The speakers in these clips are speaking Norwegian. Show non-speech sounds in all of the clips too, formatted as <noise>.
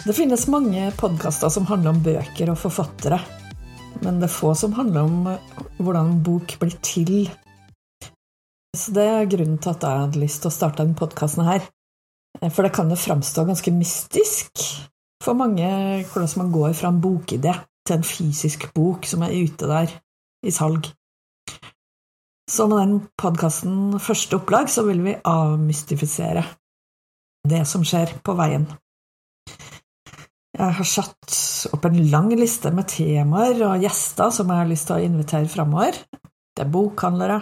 Det finnes mange podkaster som handler om bøker og forfattere. Men det er få som handler om hvordan en bok blir til. Så det er grunnen til at jeg hadde lyst til å starte denne podkasten her. For det kan jo framstå ganske mystisk for mange hvordan man går fra en bokidé til en fysisk bok som er ute der i salg. Så med den podkasten Første opplag så vil vi avmystifisere det som skjer på veien. Jeg har satt opp en lang liste med temaer og gjester som jeg har lyst til å invitere framover. Det er bokhandlere,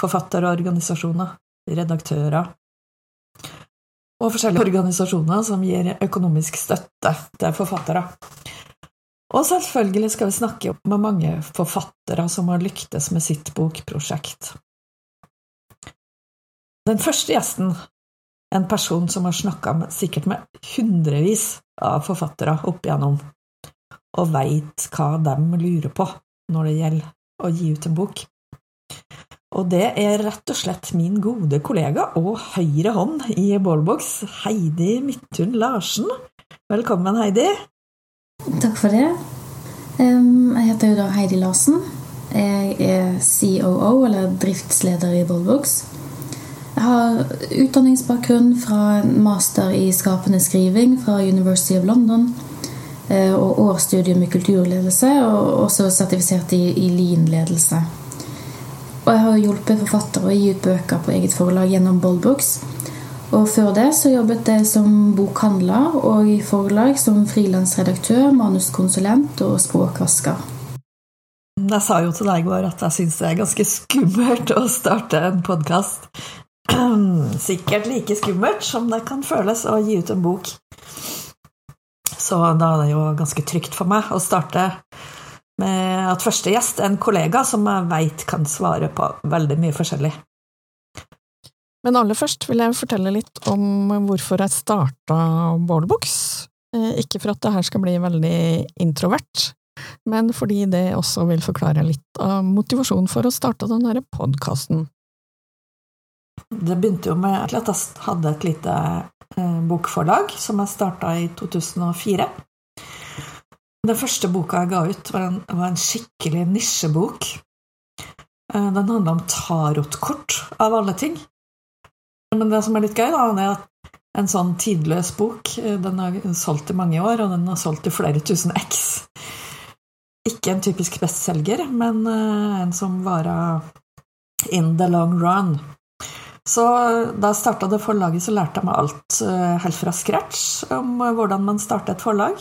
forfatterorganisasjoner, redaktører og forskjellige organisasjoner som gir økonomisk støtte til forfattere. Og selvfølgelig skal vi snakke med mange forfattere som har lyktes med sitt bokprosjekt. Den første gjesten en person som har snakka sikkert med hundrevis av forfattere opp igjennom, og veit hva de lurer på når det gjelder å gi ut en bok. Og det er rett og slett min gode kollega og høyre hånd i Bålboks, Heidi Midthun Larsen. Velkommen, Heidi. Takk for det. Jeg heter jo da Heidi Larsen. Jeg er COO, eller driftsleder i Ballbox. Jeg har utdanningsbakgrunn fra en master i skapende skriving fra University of London. Og årsstudium i kulturledelse, og også sertifisert i, i LIN-ledelse. Og jeg har hjulpet forfattere å gi ut bøker på eget forlag gjennom Boldbooks. Og før det så jobbet jeg som bokhandler og i forlag som frilansredaktør, manuskonsulent og språkvasker. Jeg sa jo til deg i går at jeg syns det er ganske skummelt å starte en podkast <clears throat> sikkert like skummelt som det kan føles å gi ut en bok. Så da er det jo ganske trygt for meg å starte med at første gjest er en kollega som jeg veit kan svare på veldig mye forskjellig. Men aller først vil jeg fortelle litt om hvorfor jeg starta Bålbooks. Ikke for at det her skal bli veldig introvert, men fordi det også vil forklare litt av motivasjonen for å starte denne podkasten. Det begynte jo med at jeg hadde et lite eh, bokforlag som jeg starta i 2004. Den første boka jeg ga ut, var en, var en skikkelig nisjebok. Eh, den handla om tarotkort, av alle ting. Men det som er litt gøy, da, er at en sånn tidløs bok eh, den har solgt i mange år, og den har solgt i flere tusen x. Ikke en typisk bestselger, men en som varer in the long run. Så da jeg starta det forlaget, så lærte jeg meg alt eh, helt fra scratch om eh, hvordan man starter et forlag.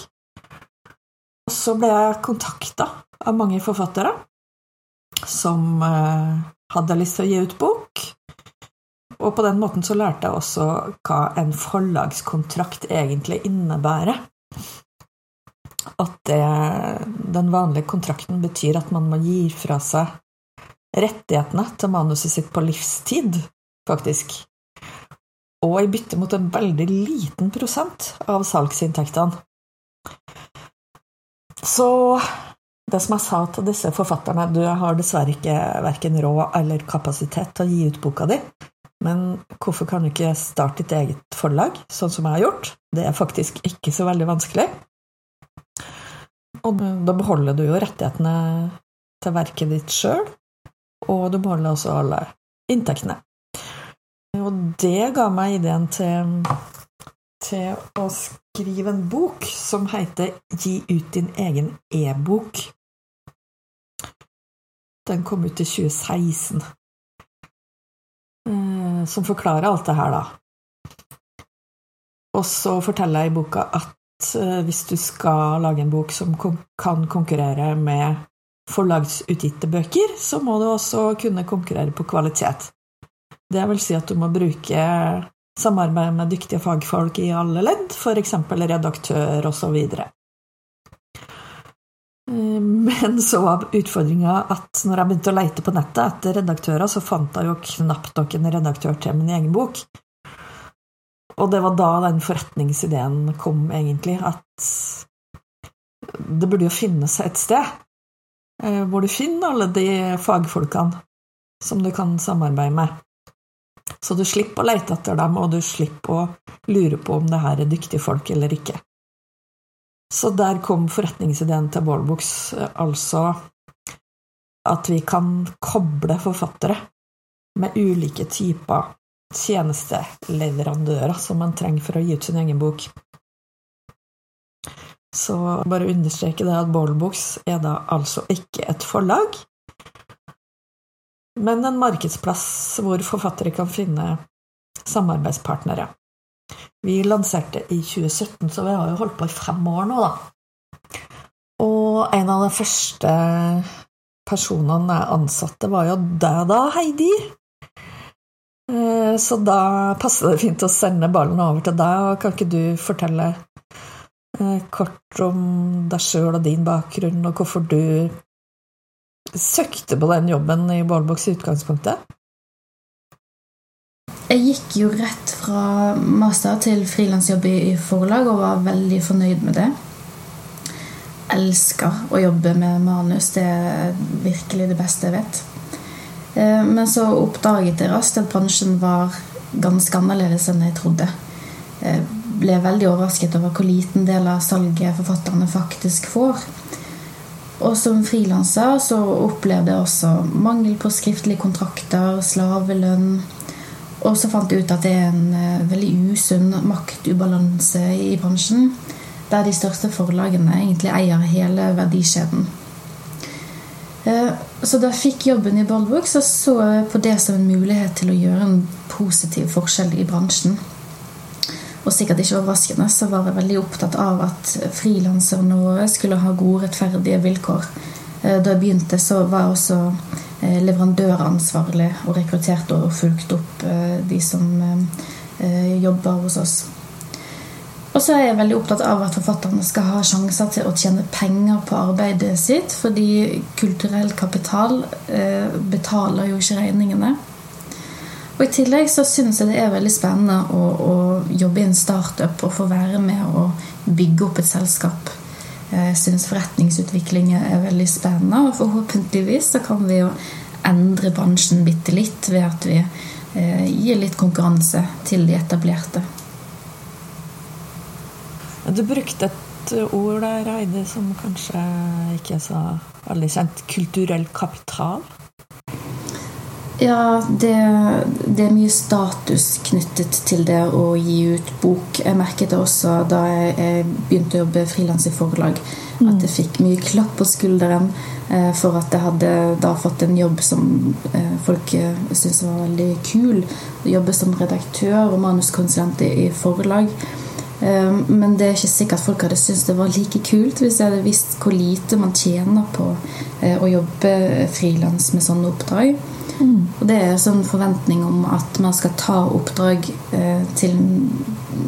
Og så ble jeg kontakta av mange forfattere som eh, hadde lyst til å gi ut bok. Og på den måten så lærte jeg også hva en forlagskontrakt egentlig innebærer. At det, den vanlige kontrakten betyr at man må gi fra seg rettighetene til manuset sitt på livstid faktisk. Og i bytte mot en veldig liten prosent av salgsinntektene. Så det som jeg sa til disse forfatterne, du har dessverre ikke verken råd eller kapasitet til å gi ut boka di, men hvorfor kan du ikke starte ditt eget forlag, sånn som jeg har gjort? Det er faktisk ikke så veldig vanskelig. Og da beholder du jo rettighetene til verket ditt sjøl, og du beholder også alle inntektene. Og det ga meg ideen til, til å skrive en bok som heter Gi ut din egen e-bok. Den kom ut i 2016. Eh, som forklarer alt det her, da. Og så forteller jeg i boka at eh, hvis du skal lage en bok som kan konkurrere med forlagsutgitte bøker, så må du også kunne konkurrere på kvalitet. Det vil si at du må bruke samarbeid med dyktige fagfolk i alle ledd, f.eks. redaktør osv. Eh, men så var utfordringa at når jeg begynte å leite på nettet etter redaktører, så fant jeg jo knapt nok en redaktør til min egen bok. Og det var da den forretningsideen kom, egentlig, at det burde jo finnes et sted eh, hvor du finner alle de fagfolkene som du kan samarbeide med. Så du slipper å lete etter dem, og du slipper å lure på om det her er dyktige folk eller ikke. Så der kom forretningsideen til Ballbooks, altså at vi kan koble forfattere med ulike typer tjenesteleverandører som man trenger for å gi ut sin egen bok. Så bare understreke det at Ballbooks er da altså ikke et forlag, men en markedsplass hvor forfattere kan finne samarbeidspartnere. Vi lanserte i 2017, så vi har jo holdt på i fem år nå, da. Og en av de første personene jeg ansatte, var jo deg da, Heidi. Eh, så da passer det fint å sende ballen over til deg, og kan ikke du fortelle eh, kort om deg sjøl og din bakgrunn, og hvorfor du søkte på den jobben i Ballbox i utgangspunktet? Jeg gikk jo rett fra master til frilansjobb i forlag og var veldig fornøyd med det. Elsker å jobbe med manus. Det er virkelig det beste jeg vet. Eh, men så oppdaget jeg raskt at bransjen var ganske annerledes enn jeg trodde. Jeg ble veldig overrasket over hvor liten del av salget forfatterne faktisk får. Og som frilanser så opplevde jeg også mangel på skriftlige kontrakter, slavelønn, og så fant jeg ut at det er en uh, veldig usunn maktubalanse i bransjen. Der de største forlagene egentlig eier hele verdikjeden. Uh, så da jeg fikk jobben i Boldbook, så så jeg på det som en mulighet til å gjøre en positiv forskjell i bransjen. Og sikkert ikke overraskende så var jeg veldig opptatt av at frilanserne våre skulle ha gode, rettferdige vilkår. Uh, da jeg begynte, så var jeg også Eh, leverandøransvarlig og rekruttert og fulgt opp eh, de som eh, jobber hos oss. Og så er jeg veldig opptatt av at forfatterne skal ha sjanser til å tjene penger på arbeidet sitt, fordi kulturell kapital betaler jo ikke regningene. Og I tillegg så syns jeg det er veldig spennende å, å jobbe i en startup og få være med å bygge opp et selskap. Jeg syns forretningsutvikling er veldig spennende, og forhåpentligvis så kan vi jo endre bransjen bitte litt ved at vi eh, gir litt konkurranse til de etablerte. Du brukte et ord der, Eide, som kanskje ikke er så veldig kjent. Kulturell kapital? Ja, det, det, er mye status knyttet til det å gi ut bok. Jeg merket det også da jeg, jeg begynte å jobbe frilans i forlag. Mm. At jeg fikk mye klapp på skulderen eh, for at jeg hadde da fått en jobb som eh, folk eh, syntes var veldig kul. Jobbe som redaktør og manuskonsulent i, i forlag. Eh, men det er ikke sikkert folk hadde syntes det var like kult hvis jeg hadde visst hvor lite man tjener på eh, å jobbe frilans med sånne oppdrag. Mm. Og det er sånn forventning om at man skal ta oppdrag eh, til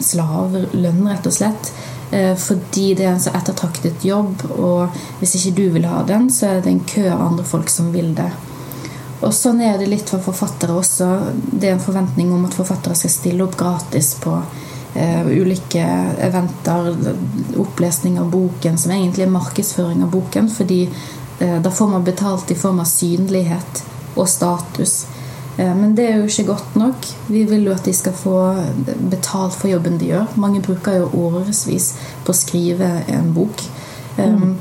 slavelønn, rett og slett. Eh, fordi det er en så ettertraktet jobb, og hvis ikke du vil ha den, så er det en kø av andre folk som vil det. Og sånn er det litt for forfattere også. Det er en forventning om at forfattere skal stille opp gratis på eh, ulike eventer, opplesning av boken, som egentlig er markedsføring av boken, fordi uh, da får man betalt i form av synlighet og status. Eh, men det er jo ikke godt nok. Vi vil jo at de skal få betalt for jobben de gjør. Mange bruker jo årevis på å skrive en bok. Eh, mm.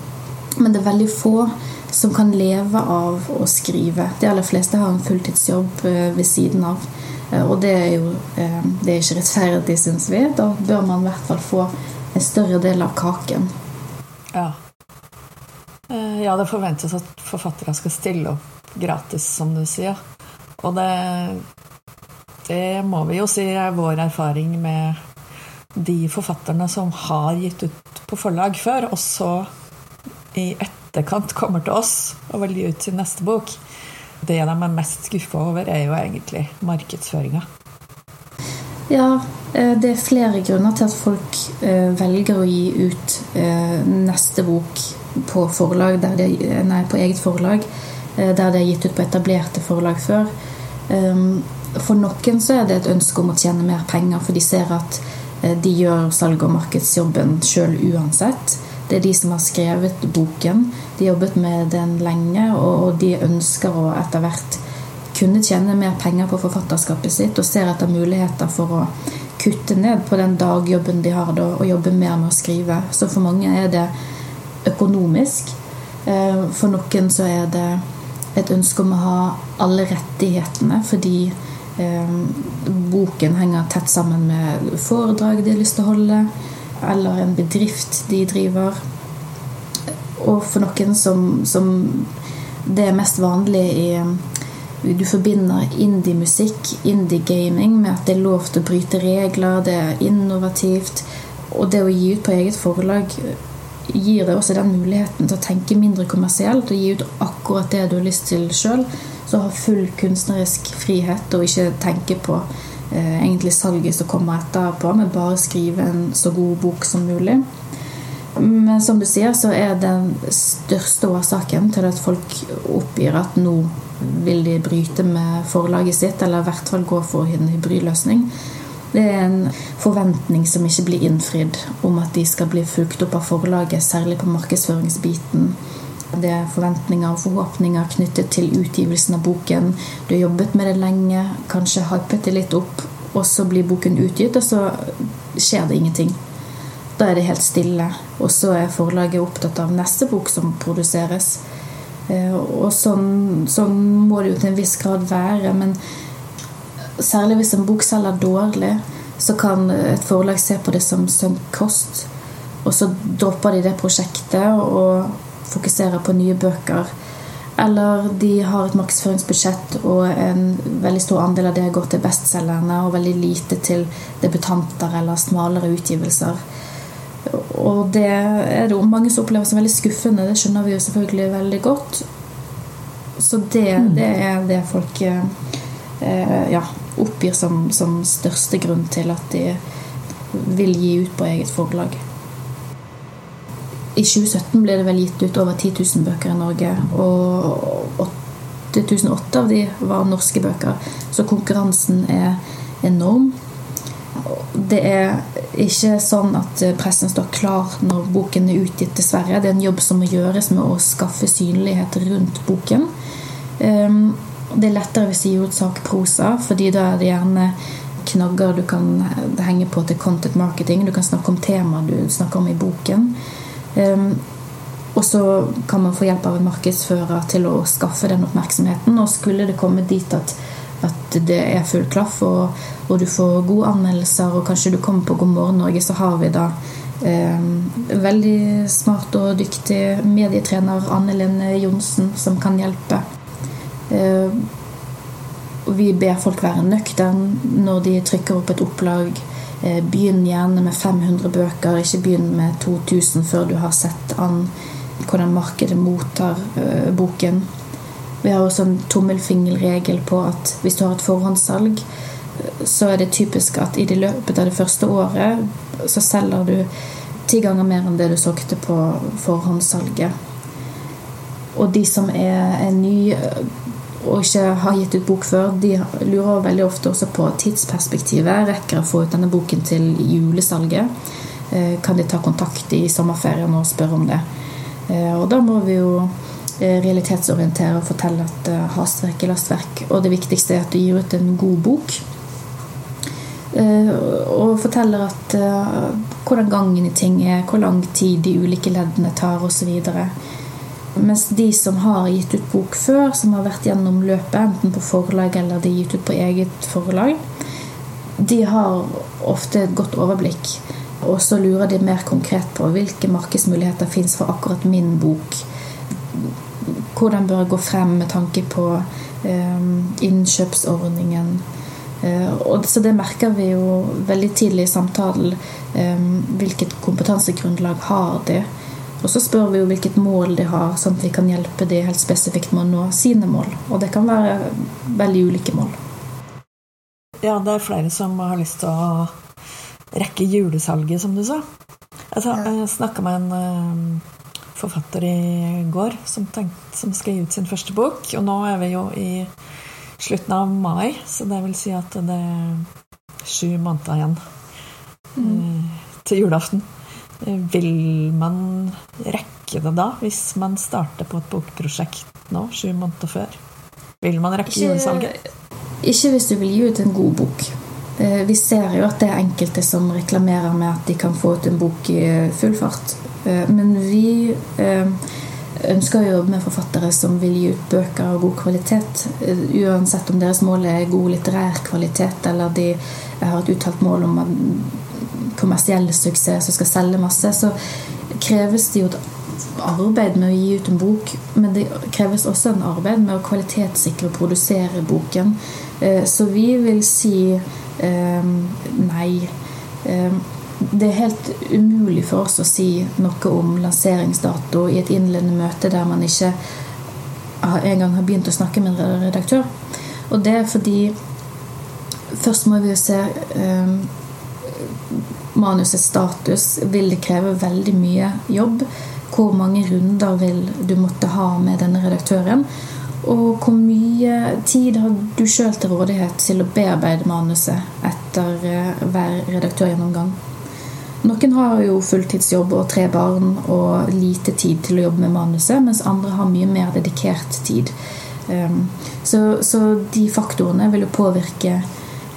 Men det er veldig få som kan leve av å skrive. De aller fleste har en fulltidsjobb eh, ved siden av. Og det er jo det er ikke rettferdig, syns vi. Da bør man i hvert fall få en større del av kaken. Ja. Ja, det forventes at forfattere skal stille opp gratis, som du sier. Og det, det må vi jo si er vår erfaring med de forfatterne som har gitt ut på forlag før, og så i etterkant kommer til oss og vil gi ut sin neste bok. Det de er mest skuffa over, er jo egentlig markedsføringa. Ja, eh, det er flere grunner til at folk eh, velger å gi ut eh, neste bok på, forlag de, nei, på eget forlag, der det er gitt ut på etablerte forlag før. Ehm, for noen så er det et ønske om å tjene mer penger, for de ser at de gjør salg- og markedsjobben sjøl uansett. Det er de som har skrevet boken. De har jobbet med den lenge, og de ønsker å etter hvert kunne tjene mer penger på forfatterskapet sitt og ser etter muligheter for å kutte ned på den dagjobben de har da, og jobbe mer med å skrive. Så for mange er det økonomisk. Eh, for noen så er det et ønske om å ha alle rettighetene fordi eh, boken henger tett sammen med foredrag de har lyst til å holde, eller en bedrift de driver. Og for noen som, som det er mest vanlig i du forbinder indie-musikk, indie-gaming, med at det er lov til å bryte regler, det er innovativt. Og det å gi ut på eget forlag gir deg også den muligheten til å tenke mindre kommersielt og gi ut akkurat det du har lyst til sjøl. Så ha full kunstnerisk frihet og ikke tenke på eh, egentlig salget som kommer etterpå, men bare skrive en så god bok som mulig. Men som du sier, så er den største årsaken til at folk oppgir at nå vil de bryte med forlaget sitt, eller i hvert fall gå for en hybridløsning. Det er en forventning som ikke blir innfridd, om at de skal bli fulgt opp av forlaget, særlig på markedsføringsbiten. Det er forventninger og forhåpninger knyttet til utgivelsen av boken. Du har jobbet med det lenge, kanskje hypet det litt opp, og så blir boken utgitt, og så skjer det ingenting. Da er det helt stille, og så er forlaget opptatt av neste bok som produseres. Eh, og sånn, sånn, må det jo til en viss grad være. Men særlig hvis en bok selger dårlig, så kan et forlag se på det som sunk kost. Og så dropper de det prosjektet og fokuserer på nye bøker. Eller de har et markedsføringsbudsjett, og en veldig stor andel av det går til bestselgerne, og veldig lite til debutanter eller smalere utgivelser. Og det er det mange som opplever som veldig skuffende. Det skjønner vi jo selvfølgelig veldig godt. Så det, mm. det er det folk eh, ja, oppgir som, som, største grunn til at de vil gi ut på eget forlag. I 2017 ble det vel gitt ut over 10 000 bøker i Norge. Og 8008 av de var norske bøker. Så konkurransen er enorm det er ikke sånn at pressen står klar når boken er utgitt, dessverre. Det er en jobb som må gjøres med å skaffe synlighet rundt boken. Ehm, det er lettere hvis de gir ut sakprosa, fordi da er det gjerne knagger du kan henge på til content marketing. Du kan snakke om temaet du snakker om i boken. Ehm, og så kan man få hjelp av en markedsfører til å skaffe den oppmerksomheten. Og skulle det komme dit at at det er full klaff, og, og, du får gode anmeldelser, og kanskje du kommer på God morgen Norge, så har vi da eh, veldig smart og dyktig medietrener Anne Lene Johnsen som kan hjelpe. Eh, vi ber folk være nøkterne når de trykker opp et opplag. Eh, begynn gjerne med 500 bøker, ikke begynn med 2000 før du har sett an hvordan markedet mottar eh, boken. Vi har også en tommelfingerregel på at hvis du har et forhåndssalg, så er det typisk at i det løpet av det første året så selger du ti ganger mer enn det du solgte på forhåndssalget. Og de som er, nye og ikke har gitt ut bok før, de lurer veldig ofte også på tidsperspektivet. Rekker å få ut denne boken til julesalget? Eh, kan de ta kontakt i sommerferien og spørre om det? Eh, og da må vi jo Eh, realitetsorientere og fortelle at hastverk er lastverk. Og det viktigste er at du gir ut en god bok. Og forteller at hvordan gangen i ting er, hvor lang tid de ulike leddene tar osv. Mens de som har gitt ut bok før, som har vært gjennom løpet, enten på forlag eller de gitt ut på eget forlag, de har ofte et godt overblikk. Og så lurer de mer konkret på hvilke markedsmuligheter fins for akkurat min bok hvordan bør jeg gå frem med tanke på um, innkjøpsordningen. Uh, og, så det merker vi jo veldig tidlig i samtalen. Um, hvilket kompetansegrunnlag har de? Og så spør vi jo hvilket mål de har, sånn at vi kan hjelpe de helt spesifikt med å nå sine mål. Og det kan være veldig ulike mål. ja, det er flere som har lyst til å rekke julesalget, som du sa. Altså, jeg snakka med en uh, forfatter i går som, tenkt, som skal gi ut sin første bok. Og nå er vi jo i slutten av mai, så det vil si at det er sju måneder igjen mm. uh, til julaften. Vil man rekke det da, hvis man starter på et bokprosjekt nå, sju måneder før? Vil man rekke julesalget? Ikke hvis du vil gi ut en god bok. Eh, vi ser jo at det er enkelte som reklamerer med at de kan få ut en bok i full fart. Eh, men vi eh, ønsker å jobbe med forfattere som vil gi ut bøker av god kvalitet. Uansett om deres mål er god litterær kvalitet, eller de har et uttalt mål om kommersiell suksess som skal selge masse, så kreves det jo et arbeid med å gi ut en bok, men det kreves også en arbeid med å kvalitetssikre og produsere boken. Eh, så vi vil si eh, nei. Eh, det er helt umulig for oss å si noe om lanseringsdato i et innledende møte der man ikke engang har begynt å snakke med en redaktør. Og det er fordi Først må vi jo se manusets status. Vil det kreve veldig mye jobb? hvor mange runder vil du måtte ha med denne redaktøren? Og hvor mye tid har du sjøl til rådighet til å bearbeide manuset etter eh, hver redaktørgjennomgang? Noen har jo fulltidsjobb og tre barn og lite tid til å jobbe med manuset, mens andre har mye mer dedikert tid. Ehm, så, så de faktorene vil jo påvirke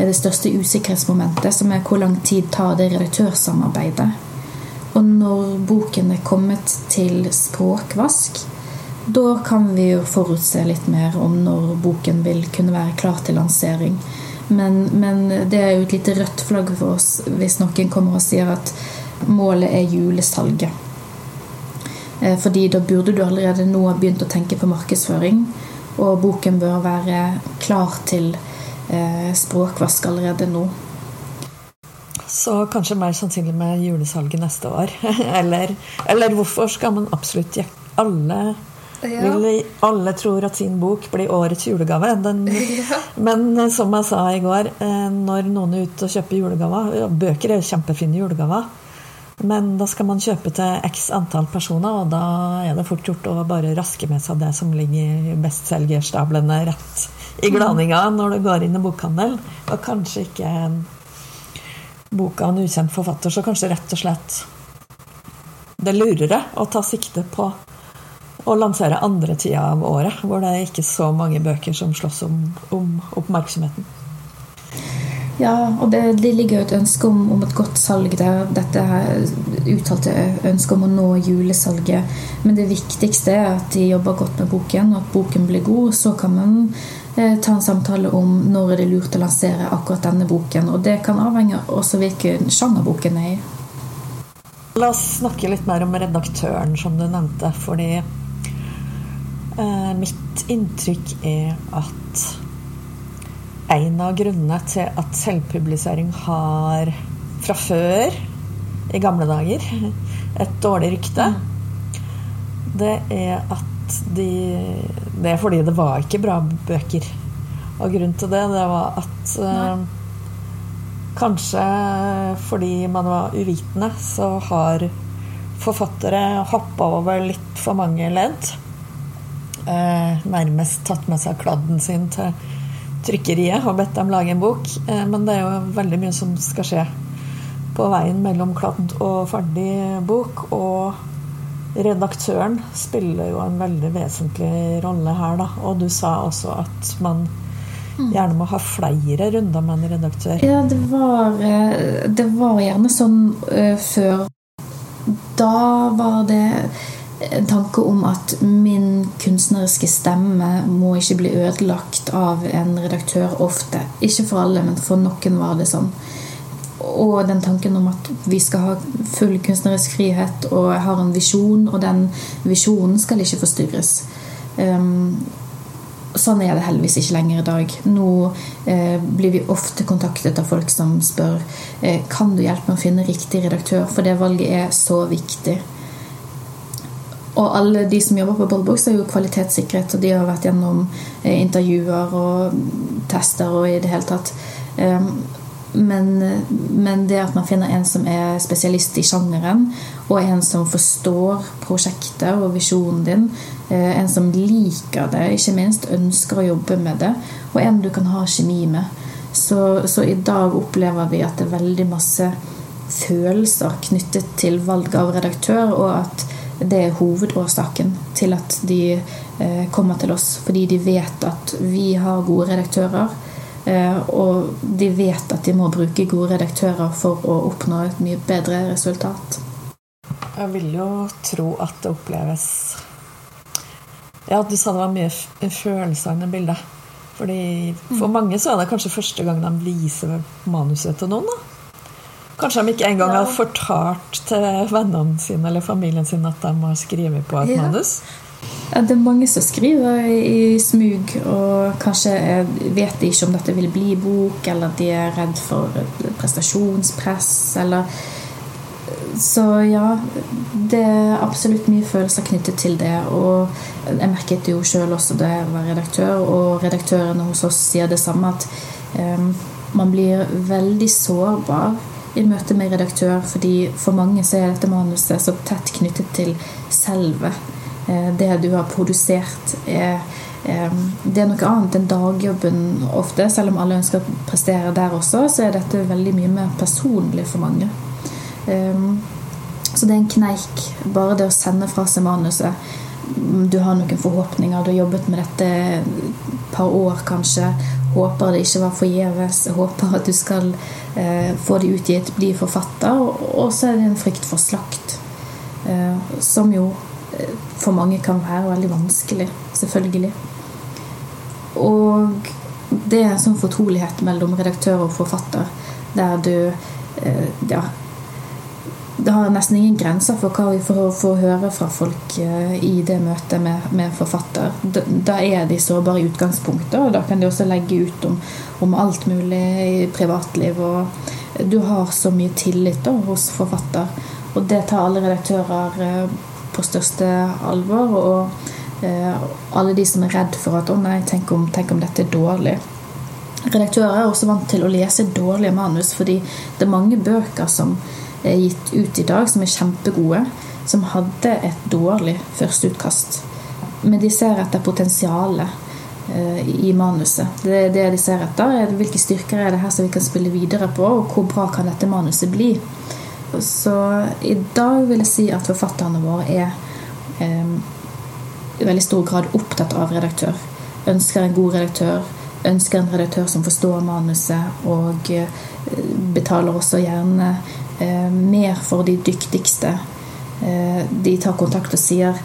det største usikkerhetsmomentet, som er hvor lang tid tar det redaktørsamarbeidet. Og når boken er kommet til språkvask, da kan vi jo forutse litt mer om når boken vil kunne være klar til lansering. Men, men det er jo et lite rødt flagg for oss hvis noen kommer og sier at målet er julesalget. Eh, fordi da burde du allerede nå begynt å tenke på markedsføring. Og boken bør være klar til eh, språkvask allerede nå. Så kanskje mer sannsynlig med julesalget neste år. <laughs> eller, eller, hvorfor skal man absolutt Alle, ja. vil, alle tror at sin bok blir årets julegave. Den, <laughs> ja. Men eh, som jeg sa i går, eh, når noen er ute og kjøper julegaver Bøker er kjempefine julegaver. Men da skal man kjøpe til x antall personer, og da er det fort gjort å bare raske med seg det som ligger i bestselgerstablene rett i glaninga når du går inn i bokhandel. Og kanskje ikke boka av en ukjent forfatter, så kanskje rett og slett det er lurere å ta sikte på å lansere andre tida av året, hvor det er ikke så mange bøker som slåss om, om oppmerksomheten. Ja, og det, det ligger jo et ønske om, om, et godt salg der. Dette uttalte ønsket om å nå julesalget. Men det viktigste er at de jobber godt med boken, og at boken blir god. Så kan man ta en samtale om når er det lurt å lansere akkurat denne boken. Og det kan avhenge også hvilken sjanger boken er i. La oss snakke litt mer om redaktøren, som du nevnte. Fordi eh, mitt inntrykk er at en av grunnene til at selvpublisering har fra før, i gamle dager, <laughs> et dårlig rykte, mm. det er at de Det er fordi det var ikke bra bøker. Og grunnen til det, det var at uh, Kanskje fordi man var uvitende, så har forfattere hoppa over litt for mange ledd. Uh, nærmest tatt med seg kladden sin til trykkeriet og bedt dem lage en bok. Uh, men det er jo veldig mye som skal skje på veien mellom kladd og ferdig bok. Og redaktøren spiller jo en veldig vesentlig rolle her, da. Og du sa også at man mm. gjerne må ha flere runder med en redaktør. Ja, det var, eh, det var gjerne sånn uh, før. Da var det en tanke om at min kunstneriske stemme må ikke bli ødelagt av en redaktør ofte. Ikke for alle, men for noen var det sånn. Og den tanken om at vi skal ha full kunstnerisk frihet, og har en visjon, og den visjonen skal ikke forstyrres. Um, sånn er det heldigvis ikke lenger i dag. Nå eh, blir vi ofte kontaktet av folk som spør eh, kan du hjelpe meg å finne riktig redaktør, for det valget er så viktig. og alle de som jobber på Boldbox, er jo kvalitetssikret, og de har vært gjennom eh, intervjuer og tester og i det hele tatt. Men, men, det at man finner en som er spesialist i sjangeren, og en som forstår prosjektet og visjonen din, eh, en som liker det, ikke minst ønsker å jobbe med det, og en du kan ha kjemi med. Så, så i dag opplever vi at det er veldig masse følelser knyttet til valg av redaktør, og at det er hovedårsaken til at de eh, kommer til oss. Fordi de vet at vi har gode redaktører. Eh, og de vet at de må bruke gode redaktører for å oppnå et mye bedre resultat. Jeg vil jo tro at det oppleves Ja, du sa det var mye følelser i bildet. Fordi For mange så er det kanskje første gang de viser manuset til noen. da Kanskje de ikke engang ja. har fortalt til vennene sine eller familien sin at de har skrevet på et ja. manus? Ja, det er mange som skriver i smug, og kanskje vet ikke om dette vil bli bok, eller de er redd for prestasjonspress, eller Så ja, det er absolutt mye følelser knyttet til det. Og jeg merket jo sjøl også da jeg var redaktør, og redaktørene hos oss sier det samme, at um, man blir veldig sårbar i møte med redaktør, fordi for mange så er dette manuset så tett knyttet til selve. Eh, det du har produsert, er, eh, det er noe annet enn dagjobben ofte. Selv om alle ønsker å prestere der også, så er dette veldig mye mer personlig for mange. Eh, så det er en kneik, bare det å sende fra seg manuset. Du har noen forhåpninger, du har jobbet med dette et par år kanskje. Håper det ikke var forgjeves. Håper at du skal få det utgitt, bli forfatter. Og så er det en frykt for slakt. Som jo for mange kan være veldig vanskelig, selvfølgelig. Og det er en sånn fortrolighet mellom redaktør og forfatter der du eh, ja, det har nesten ingen grenser for hva vi får, får høre fra folk eh, i det møtet med, med forfatter. Da, da, er de sårbare i utgangspunktet, og da kan de også legge ut om, om alt mulig i privatliv. Og du har så mye tillit da, hos forfatter, og det tar alle redaktører eh, på største alvor. Og eh, alle de som er redd for at 'å nei, tenk om, tenk om dette er dårlig'. Redaktører er også vant til å lese dårlige manus, fordi det er mange bøker som er gitt ut i dag, som er kjempegode, som hadde et dårlig førsteutkast. Men de ser etter potensialet eh, i manuset. Det det de ser etter. er Hvilke styrker er det her som vi kan spille videre på, og hvor bra kan dette manuset bli? Så i dag vil jeg si at forfatterne våre er eh, i veldig stor grad opptatt av redaktør. Ønsker en god redaktør, ønsker en redaktør som forstår manuset, og eh, betaler også gjerne eh, mer for de dyktigste. Eh, de tar kontakt og sier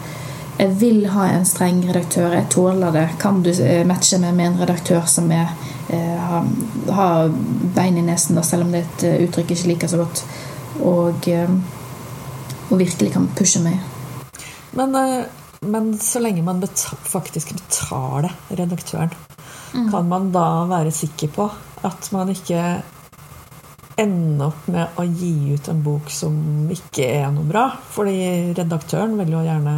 jeg vil ha en streng redaktør, jeg tåler det. Kan du eh, matche meg med en redaktør som er, eh, har, har, bein i nesen, da, selv om det er et uttrykk jeg ikke liker så godt, og, eh, og virkelig kan pushe meg? Men, men så lenge man faktisk betaler redaktøren, mm. kan man da være sikker på at man ikke ender opp med å gi ut en bok som ikke er noe bra. Fordi redaktøren vil jo gjerne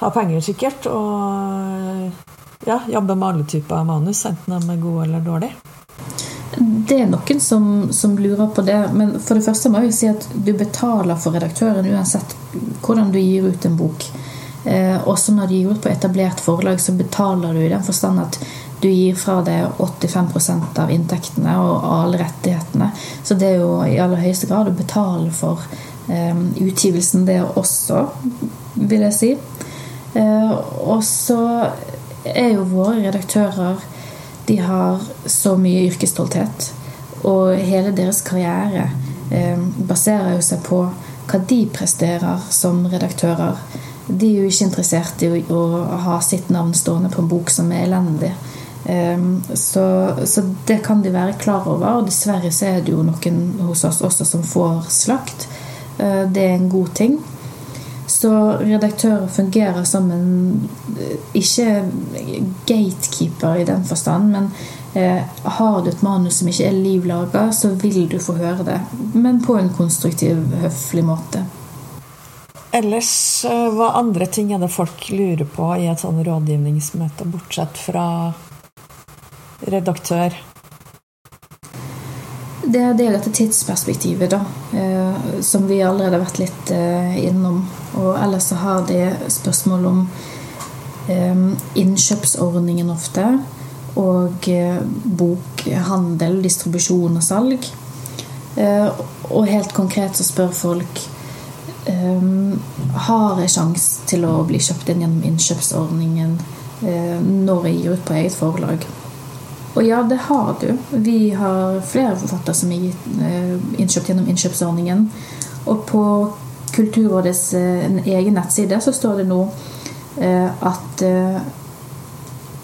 ha penger, sikkert, og ja, jobbe med alle typer manus, enten de er gode eller dårlige. Det er noen som, som, lurer på det, men for det første må jeg si at du betaler for redaktøren uansett hvordan du gir ut en bok. Eh, også når du gir ut på etablert forlag, så betaler du i den forstand at du gir fra deg 85% av inntektene og alle rettighetene. Så det er jo i aller høyeste grad å betale for eh, utgivelsen, det også, vil jeg si. Eh, og så er jo våre redaktører De har så mye yrkesstolthet. Og hele deres karriere eh, baserer jo seg på hva de presterer som redaktører. De er jo ikke interessert i å, å ha sitt navn stående på en bok som er elendig. Eh, så, så, det kan de være klar over. Og dessverre så er det jo noen hos oss også som får slakt. Eh, det er en god ting. Så redaktører fungerer som en eh, ikke gatekeeper i den forstand, men eh, har du et manus som ikke er livlaga, så vil du få høre det. Men på en konstruktiv, høflig måte. ellers, eh, hva andre ting er det folk lurer på i et sånn rådgivningsmøte, bortsett fra redaktør? Det, det er dette tidsperspektivet, da, eh, som vi allerede har vært litt eh, innom. Og ellers så har de spørsmål om eh, innkjøpsordningen ofte. Og eh, bokhandel, distribusjon og salg. Eh, og helt konkret så spør folk eh, Har jeg sjanse til å bli kjøpt inn gjennom innkjøpsordningen når jeg gir ut på eget forlag? Og ja, det har du. Vi har flere forfattere som er innkjøpt gjennom innkjøpsordningen. Og på Kulturrådets egen nettside så står det nå at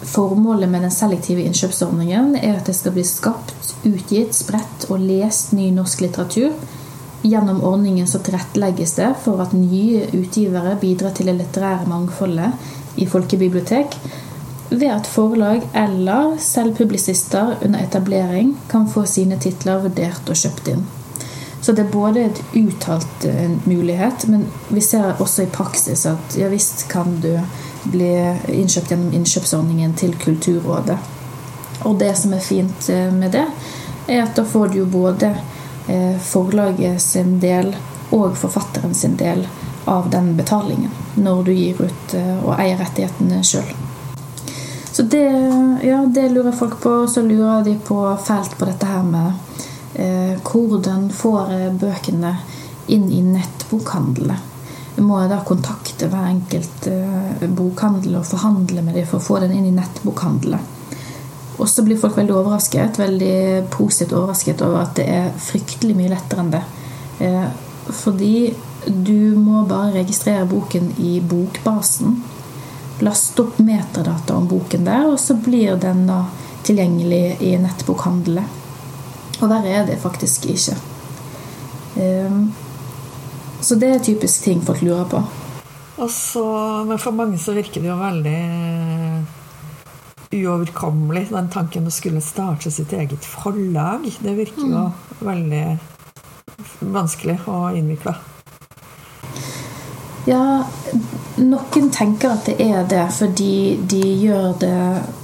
Formålet med den selektive innkjøpsordningen er at det skal bli skapt, utgitt, spredt og lest ny norsk litteratur. Gjennom ordningen så tilrettelegges det for at nye utgivere bidrar til det litterære mangfoldet i folkebibliotek, ved at forlag eller selv publisister under etablering kan få sine titler vurdert og kjøpt inn. Så det er både et uttalt en mulighet, men vi ser også i praksis at ja visst kan du bli innkjøpt gjennom innkjøpsordningen til Kulturrådet. Og det som er fint eh, med det, er at da får du jo både eh, forlaget sin del og forfatteren sin del av den betalingen når du gir ut eh, og eier rettighetene sjøl. Så det, ja, det lurer folk på. Så lurer de på fælt på dette her med eh, hvordan får bøkene inn i nettbokhandlene. Må jeg da kontakte hver enkelt eh, bokhandel og forhandle med dem for å få den inn i nettbokhandelen? Og så blir folk veldig overrasket, veldig positivt overrasket over at det er fryktelig mye lettere enn det. Eh, fordi du må bare registrere boken i bokbasen. Laste opp metadata om boken der, og så blir den da tilgjengelig i nettbokhandelen. Og verre er det faktisk ikke. Um, så det er typisk ting folk lurer på. Så, men for mange så virker det jo veldig uoverkommelig, den tanken å skulle starte sitt eget forlag. Det virker jo mm. veldig vanskelig og innvikla. Ja, noen tenker at det er det fordi de gjør det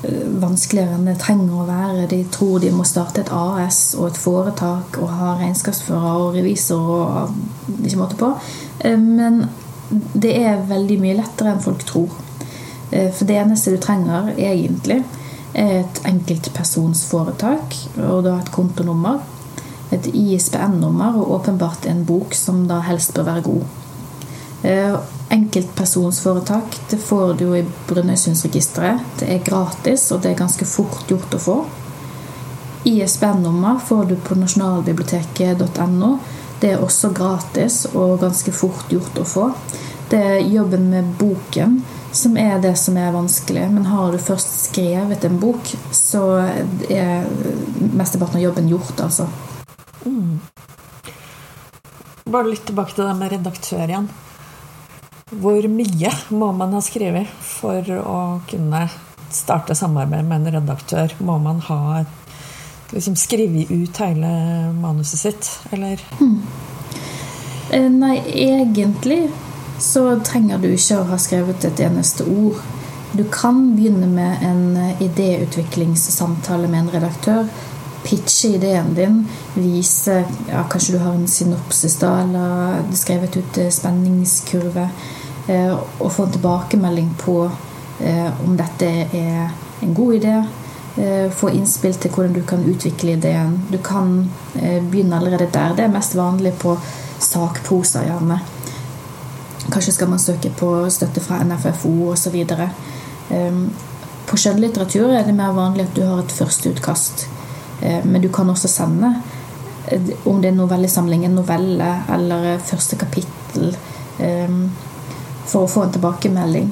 eh, vanskeligere enn det trenger å være. De tror de må starte et AS og et foretak og ha regnskapsfører og revisor og ikke måte på. Eh, men det er veldig mye lettere enn folk tror. Eh, for det eneste du trenger egentlig, er et enkeltpersonsforetak og da et kontonummer. Et ISBN-nummer og åpenbart en bok som da helst bør være god. Eh, enkeltpersonsforetak det får du jo i Brønnøysundregisteret. Det er gratis, og det er ganske fort gjort å få. ISBN-nummer får du på nasjonalbiblioteket.no. Det er også gratis og ganske fort gjort å få. Det er jobben med boken som er det som er vanskelig. Men har du først skrevet en bok, så er mesteparten av jobben gjort, altså. Mm. Bare litt tilbake til det med redaktør igjen. Hvor mye må man ha skrevet for å kunne starte samarbeid med en redaktør? Må man ha liksom skrevet ut hele manuset sitt, eller? Hmm. Nei, egentlig så trenger du ikke å ha skrevet et eneste ord. Du kan begynne med en idéutviklingssamtale med en redaktør. Pitche ideen din. Vise ja, Kanskje du har en synopsis da, eller skrevet ut spenningskurve. Eh, og få en tilbakemelding på eh, om dette er en god idé. Eh, få innspill til hvordan du kan utvikle ideen. Du kan begynne allerede der. Det er mest vanlig på sakprosa, gjerne. Kanskje skal man søke på støtte fra NFFO osv. På skjønnlitteratur er det mer vanlig at du har et førsteutkast. Men du kan også sende, om det er novellesamling, en novelle eller første kapittel for å få en tilbakemelding.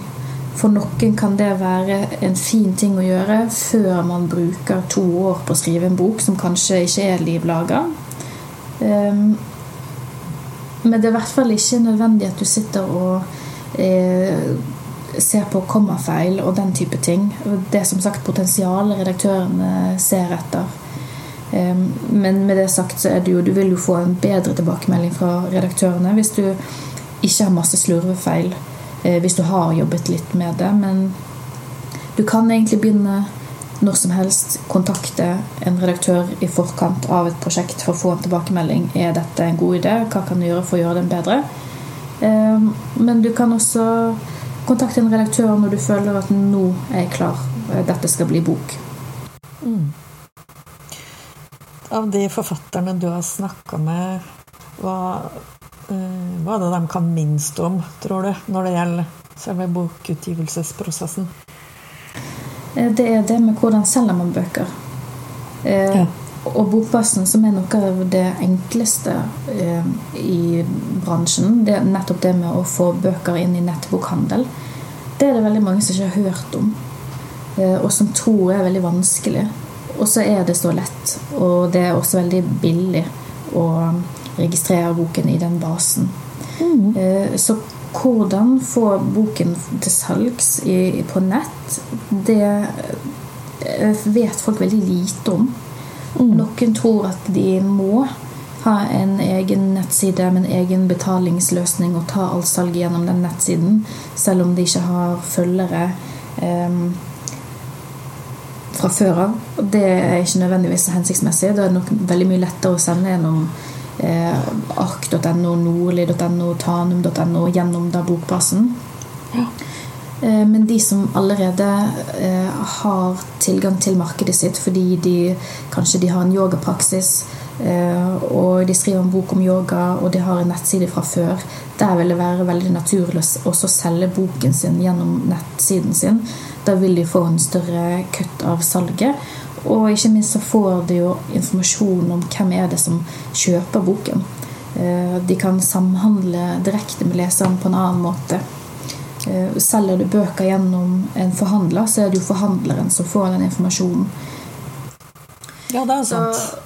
For noen kan det være en fin ting å gjøre før man bruker to år på å skrive en bok som kanskje ikke er livlaga. Um, men det er i hvert fall ikke nødvendig at du sitter og eh, ser på kommafeil og den type ting. Det er som sagt potensialet redaktørene ser etter. Um, men med det sagt så er det jo Du vil jo få en bedre tilbakemelding fra redaktørene hvis du ikke ha masse slurvefeil eh, hvis du har jobbet litt med det. Men du kan egentlig begynne når som helst kontakte en redaktør i forkant av et prosjekt for å få en tilbakemelding. Er dette en god idé? Hva kan du gjøre for å gjøre den bedre? Eh, men du kan også kontakte en redaktør når du føler at nå er jeg klar. Dette skal bli bok. Mm. Av de forfatterne du har snakka med, hva, hva er det de kan minst om, tror du, når det gjelder selve bokutgivelsesprosessen? Eh, det er det med hvordan selger man bøker. Eh, ja. Og Bokbassen, som er noe av det enkleste eh, i bransjen, det er nettopp det med å få bøker inn i nettbokhandel, det er det veldig mange som ikke har hørt om, eh, og som tror er veldig vanskelig. Og så er det så lett, og det er også veldig billig å registrere boken i den basen. Mm. Eh, så hvordan få boken til salgs i, på nett, det eh, vet folk veldig lite om. Mm. Noen tror at de må ha en egen nettside med en egen betalingsløsning og ta alt salget gjennom den nettsiden, selv om de ikke har følgere eh, fra før av. Det er ikke nødvendigvis hensiktsmessig. Det er nok veldig mye lettere å sende gjennom eh, ark.no, nordli.no, tanum.no gjennom da bokbasen. Ja. Eh, men de som allerede eh, har tilgang til markedet sitt fordi de kanskje de har en yogapraksis, eh, og de skriver en bok om yoga, og de har en nettside fra før, der vil det være veldig naturlig å selge boken sin gjennom nettsiden sin. Da vil de få en større kutt av salget. Og ikke minst så får de jo informasjon om hvem er det som kjøper boken. Eh, de kan samhandle direkte med leseren på en annen måte. Eh, selger du bøker gjennom en forhandler, så er det jo forhandleren som får den informasjonen. Ja, det er sant. Så,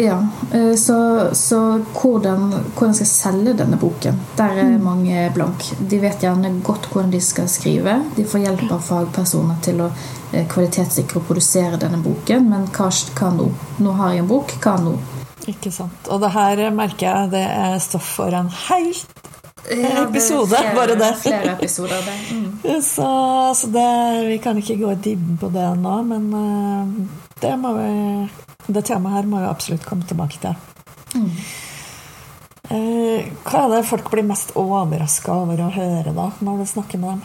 ja, eh, så, så hvordan, hvordan skal jeg selge denne boken? Der er mm. mange blank. De vet gjerne godt hvordan de skal skrive. De får hjelp av fagpersoner til å Eh, kvalitetssikre og produsere denne boken, men hva, hva nå? Nå har jeg en bok, hva nå? Ikke sant. Og det her merker jeg det er stoff for en helt ja, episode, flere, bare det. Flere episoder, det. Mm. <laughs> Så, så det, vi kan ikke gå i dybden på det nå, men uh, det, må vi, det temaet her må vi absolutt komme tilbake til. Mm. Uh, hva er det folk blir mest overraska over å høre da, når du snakker med dem?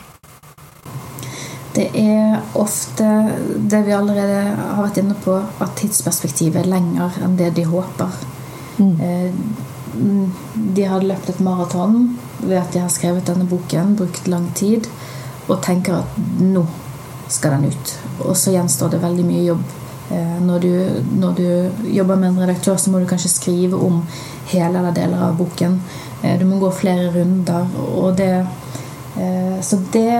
Det er ofte det vi allerede har vært inne på, at tidsperspektivet er lenger enn det de håper. Mm. Eh, de har løpt et maraton ved at de har skrevet denne boken, brukt lang tid, og tenker at nå skal den ut. Og så gjenstår det veldig mye jobb. Eh, når du, når du jobber med en redaktør, så må du kanskje skrive om hele eller deler av boken. Eh, du må gå flere runder, og det Så det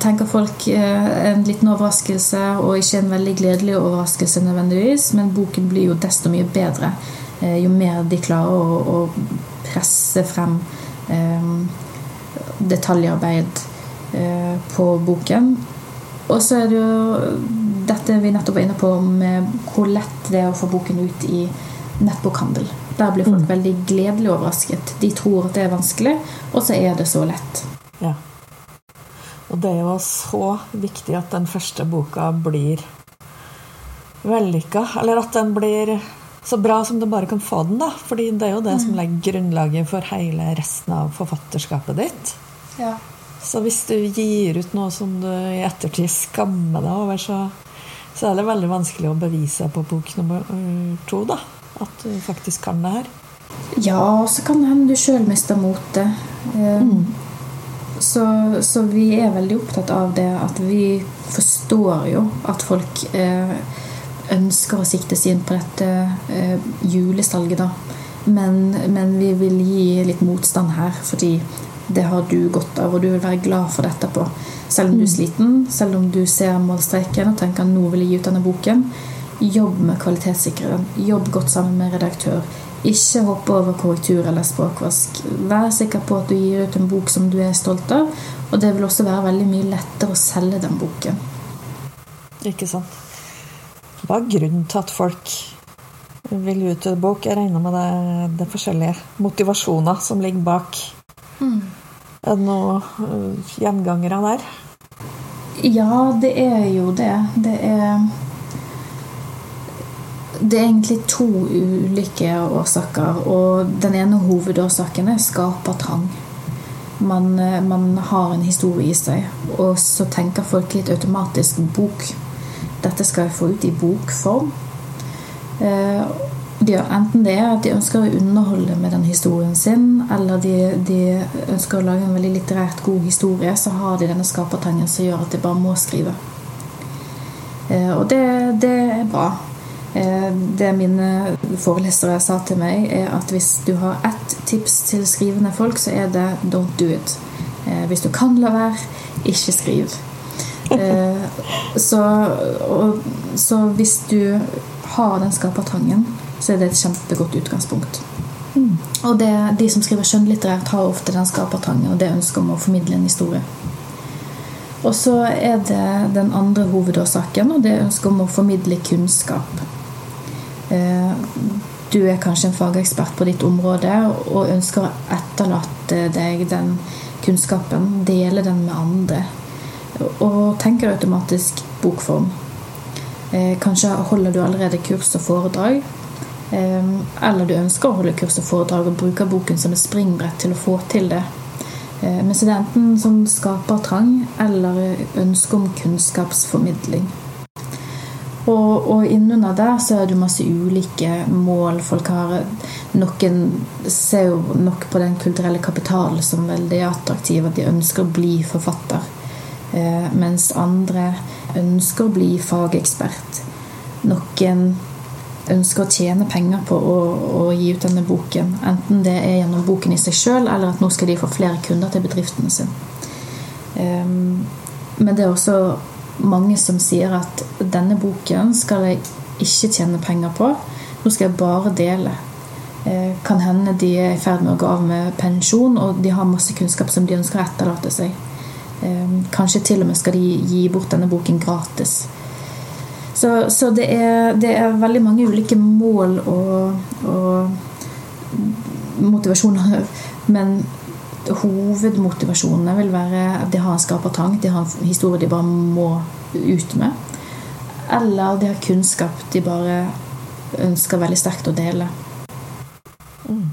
tenker folk eh, en liten overraskelse, og ikke en veldig gledelig overraskelse nødvendigvis, men boken blir jo desto mye bedre eh, jo mer de klarer å, å presse frem eh, detaljarbeid eh, på boken. Og så er det jo dette vi nettopp var inne på med hvor lett det er å få boken ut i nettbokhandel. Der blir folk mm. veldig gledelig overrasket. De tror at det er vanskelig, og så er det så lett. Ja. Og det er jo så viktig at den første boka blir vellykka. Eller at den blir så bra som du bare kan få den, da. Fordi det er jo det mm. som legger grunnlaget for hele resten av forfatterskapet ditt. Ja. Så hvis du gir ut noe som du i ettertid skammer deg over, så, så er det veldig vanskelig å bevise på bok nummer øh, to, da. At du faktisk kan det her. Ja, og så kan det hende du sjøl mister motet. Mm. Så, så, vi er veldig opptatt av det at vi forstår jo at folk eh, ønsker å sikte seg inn på dette eh, julesalget, da. Men, men, vi vil gi litt motstand her, fordi det har du godt av, og du vil være glad for dette på. Selv om du er mm. sliten, selv om du ser målstreken og tenker at nå vil jeg gi ut denne boken. Jobb med kvalitetssikreren. Jobb godt sammen med redaktør. Ikke hoppe over korrektur eller språkvask. Vær sikker på at du gir ut en bok som du er stolt av, og det vil også være veldig mye lettere å selge den boken. Ikke sant. Hva er grunnen til at folk vil ut en bok? Jeg regner med det, det forskjellige motivasjoner som ligger bak. Mm. Er det noen uh, gjengangere der? Ja, det er jo det. Det er Det er egentlig to ulike årsaker, og den ene hovedårsaken er skapertrang. Man, man har en historie i seg, og så tenker folk litt automatisk bok. Dette skal jeg få ut i bokform. Eh, de, enten det er at de ønsker å underholde med den historien sin, eller de, de, ønsker å lage en veldig litterært god historie, så har de denne skapertangen som gjør at de bare må skrive. Eh, og det, det er bra. Eh, det mine forelesere sa til meg, er at hvis du har ett tips til skrivende folk, så er det 'don't do it'. Eh, hvis du kan la være, ikke skriv. <laughs> Så, og, så hvis du har den skapertrangen, så er det et kjempegodt utgangspunkt. Mm. Og det, de som skriver skjønnlitterært, har ofte den skapertrangen og det ønsket om å formidle en historie. Og så er det den andre hovedårsaken, og det er ønsket om å formidle kunnskap. Eh, du er kanskje en fagekspert på ditt område og ønsker å etterlate deg den kunnskapen, dele den med andre. Og tenker automatisk bokform. Eh, kanskje holder du allerede kurs og foredrag, eller du ønsker å holde kurs og foredrag og bruker boken som et springbrett til å få til det. Ehm, men så det er enten som skaper trang eller ønske om kunnskapsformidling. Og, og innunder der så er det masse ulike mål folk har. Noen ser jo nok på den kulturelle kapitalen som veldig attraktiv, at de ønsker å bli forfatter. Ehm, mens andre ønsker å bli fagekspert. Noen ønsker å tjene penger på å, å, gi ut denne boken. Enten det er gjennom boken i seg sjøl, eller at nå skal de få flere kunder til bedriftene sine. Um, men det er også mange som sier at denne boken skal jeg ikke tjene penger på. Nå skal jeg bare dele. Uh, kan hende de er i ferd med å gå av med pensjon, og de har masse kunnskap som de ønsker å etterlate seg. Um, kanskje til og med skal de gi bort denne boken gratis. Så, så det, er, det, er, veldig mange ulike mål og, og motivasjoner. Men hovedmotivasjonene vil være at de har en skapertrang, de har en historie de bare må ut med. Eller de har kunnskap de bare ønsker veldig sterkt å dele. Mm.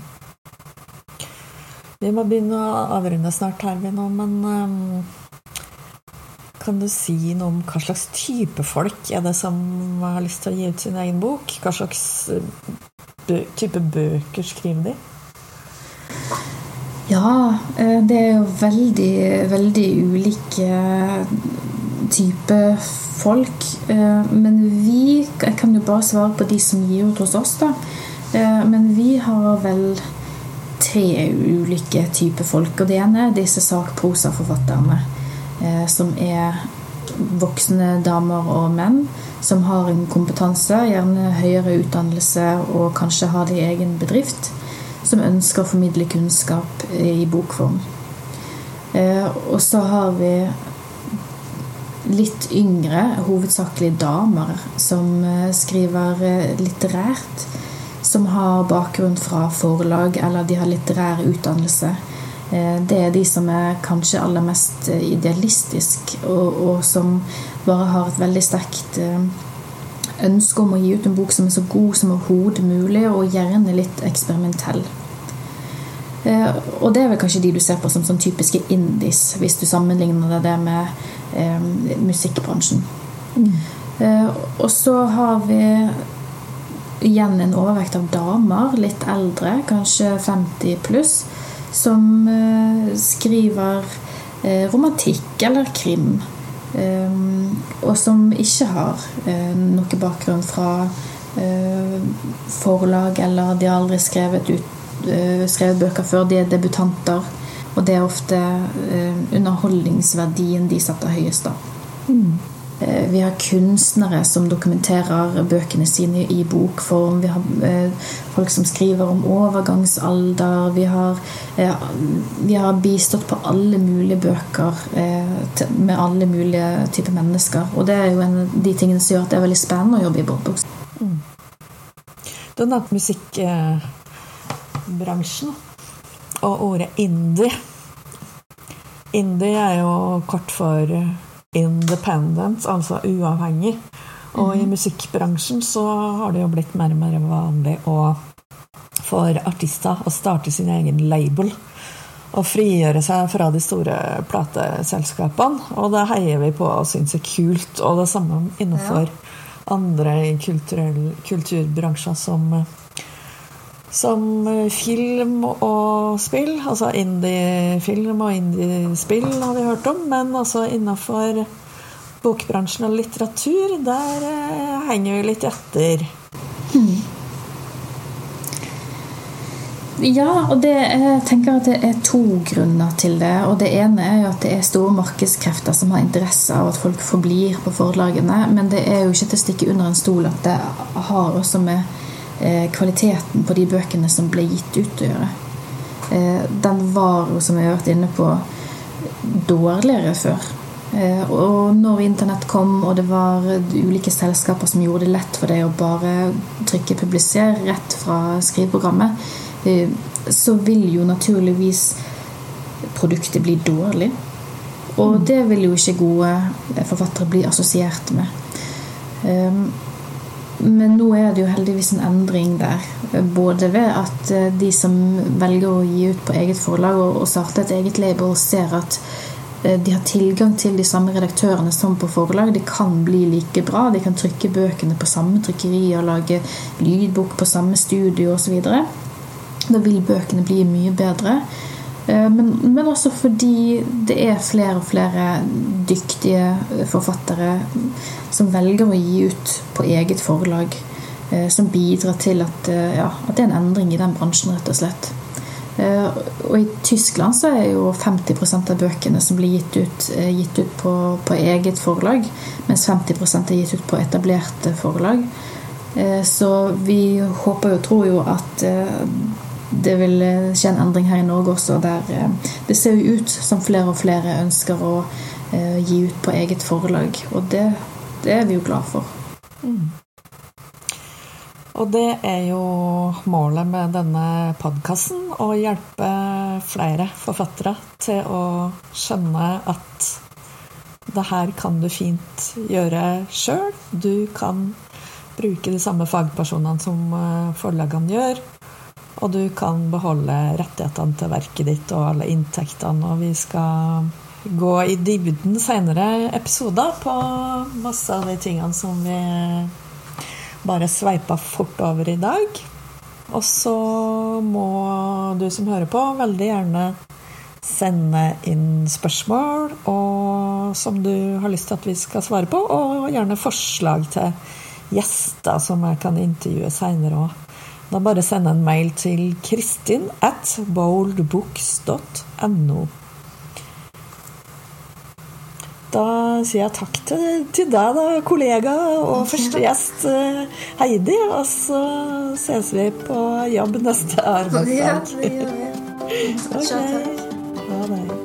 Vi må begynne å avrunde snart her, vi nå, men um kan du si noe om hva slags type folk er det som har lyst til å gi ut sin egen bok? Hva slags bø type bøker skriver de? Ja, eh, det er jo veldig, veldig ulike typer folk. Eh, men vi Jeg kan jo bare svare på de som gir ut hos oss, da. Men vi har vel tre ulike typer folk. Og det ene er disse sakprosaforfatterne Eh, som er voksne damer og menn som har en kompetanse, gjerne høyere utdannelse og kanskje har det i egen bedrift, som ønsker å formidle kunnskap i bokform. Eh, og så har vi litt yngre, hovedsakelig damer, som eh, skriver litterært. Som har bakgrunn fra forlag, eller de har litterær utdannelse. Eh, det er de som er kanskje aller mest idealistiske, idealistisk, og, og, som bare har et veldig sterkt eh, ønske om å gi ut en bok som er så god som overhodet mulig, og gjerne litt eksperimentell. Og det er vel kanskje de du ser på som sånn typiske indies, hvis du sammenligner det med eh, musikkbransjen. Mm. Eh, og så har vi igjen en overvekt av damer, litt eldre, kanskje 50 pluss, som eh, skriver eh, romantikk eller krim. Eh, og som ikke har noe bakgrunn fra forlag, eller de har aldri skrevet, ut, skrevet bøker før. De er debutanter. Og det er ofte underholdningsverdien de setter høyest, da. Mm. Eh, vi har kunstnere som dokumenterer bøkene sine i bokform. Vi har eh, folk som skriver om overgangsalder. Vi har, eh, vi har bistått på alle mulige bøker med alle mulige typer mennesker. Og det er jo en av de tingene som gjør at det er veldig spennende å jobbe i Borbooks. Mm. Du har nevnt musikkbransjen og ordet indie. indie er jo kort for independent, altså uavhengig. Og i musikkbransjen så har det jo blitt mer og mer vanlig å for artister å starte sin egen label. Og frigjøre seg fra de store plateselskapene. Og det heier vi på og syns er kult. Og det samme innenfor ja. andre kulturbransjer som som film og spill. Altså indie-film og indie-spill har vi hørt om. Men altså innenfor bokbransjen og litteratur, der eh, henger vi litt etter. Mm. Ja, og det, jeg tenker at det er to grunner til det. Og Det ene er jo at det er store markedskrefter som har interesse av at folk forblir på forlagene. Men det er jo ikke til å stikke under en stol at det har også med eh, kvaliteten på de bøkene som ble gitt ut å gjøre. Eh, den var jo, som vi har vært inne på, dårligere før. Eh, og når internett kom, og det var ulike selskaper som gjorde det lett for deg å bare trykke 'publiser' rett fra skriveprogrammet, eh, så vil jo naturligvis produktet bli dårlig. Og mm. det vil jo ikke gode forfattere bli assosiert med. Men nå er det jo heldigvis en endring der. Både ved at eh, de som velger å gi ut på eget forlag og starte et eget label, ser at Eh, de har tilgang til de samme redaktørene som på forlag. De kan bli like bra. De kan trykke bøkene på samme trykkeri og lage lydbok på samme studio osv. Da vil bøkene bli mye bedre. Eh, men, men, også fordi det er flere og flere dyktige forfattere som velger å gi ut på eget forlag. Eh, som bidrar til at, ja, at det er en endring i den bransjen, rett og slett. Eh, og i Tyskland så er jo 50% av bøkene som blir gitt ut, eh, gitt ut på, på, eget forlag, mens 50 er gitt ut på etablerte forlag. Eh, så vi håper og tror jo at det vil skje en endring her i Norge også, der det ser jo ut som flere og flere ønsker å gi ut på eget forlag. Og det, det er vi jo glad for. Mm. Og det er jo målet med denne podkasten. Å hjelpe flere forfattere til å skjønne at det her kan du fint gjøre sjøl. Du kan bruke de samme fagpersonene som eh, forlagene gjør. Og du kan beholde rettighetene til verket ditt og alle inntektene. Og vi skal gå i dybden senere episoder på masse av de tingene som vi bare sveipa fort over i dag. Og så må du som hører på, veldig gjerne sende inn spørsmål og, som du har lyst til at vi skal svare på, og gjerne forslag til gjester som jeg kan intervjue seinere òg. Da bare send en mail til kristin at boldbooks.no. Da sier jeg takk til, til deg, da, kollega og første gjest eh, Heidi. Og så ses vi på jobb neste arbeidsdag. Ja, det gjør vi. <laughs> Okay. Ha det.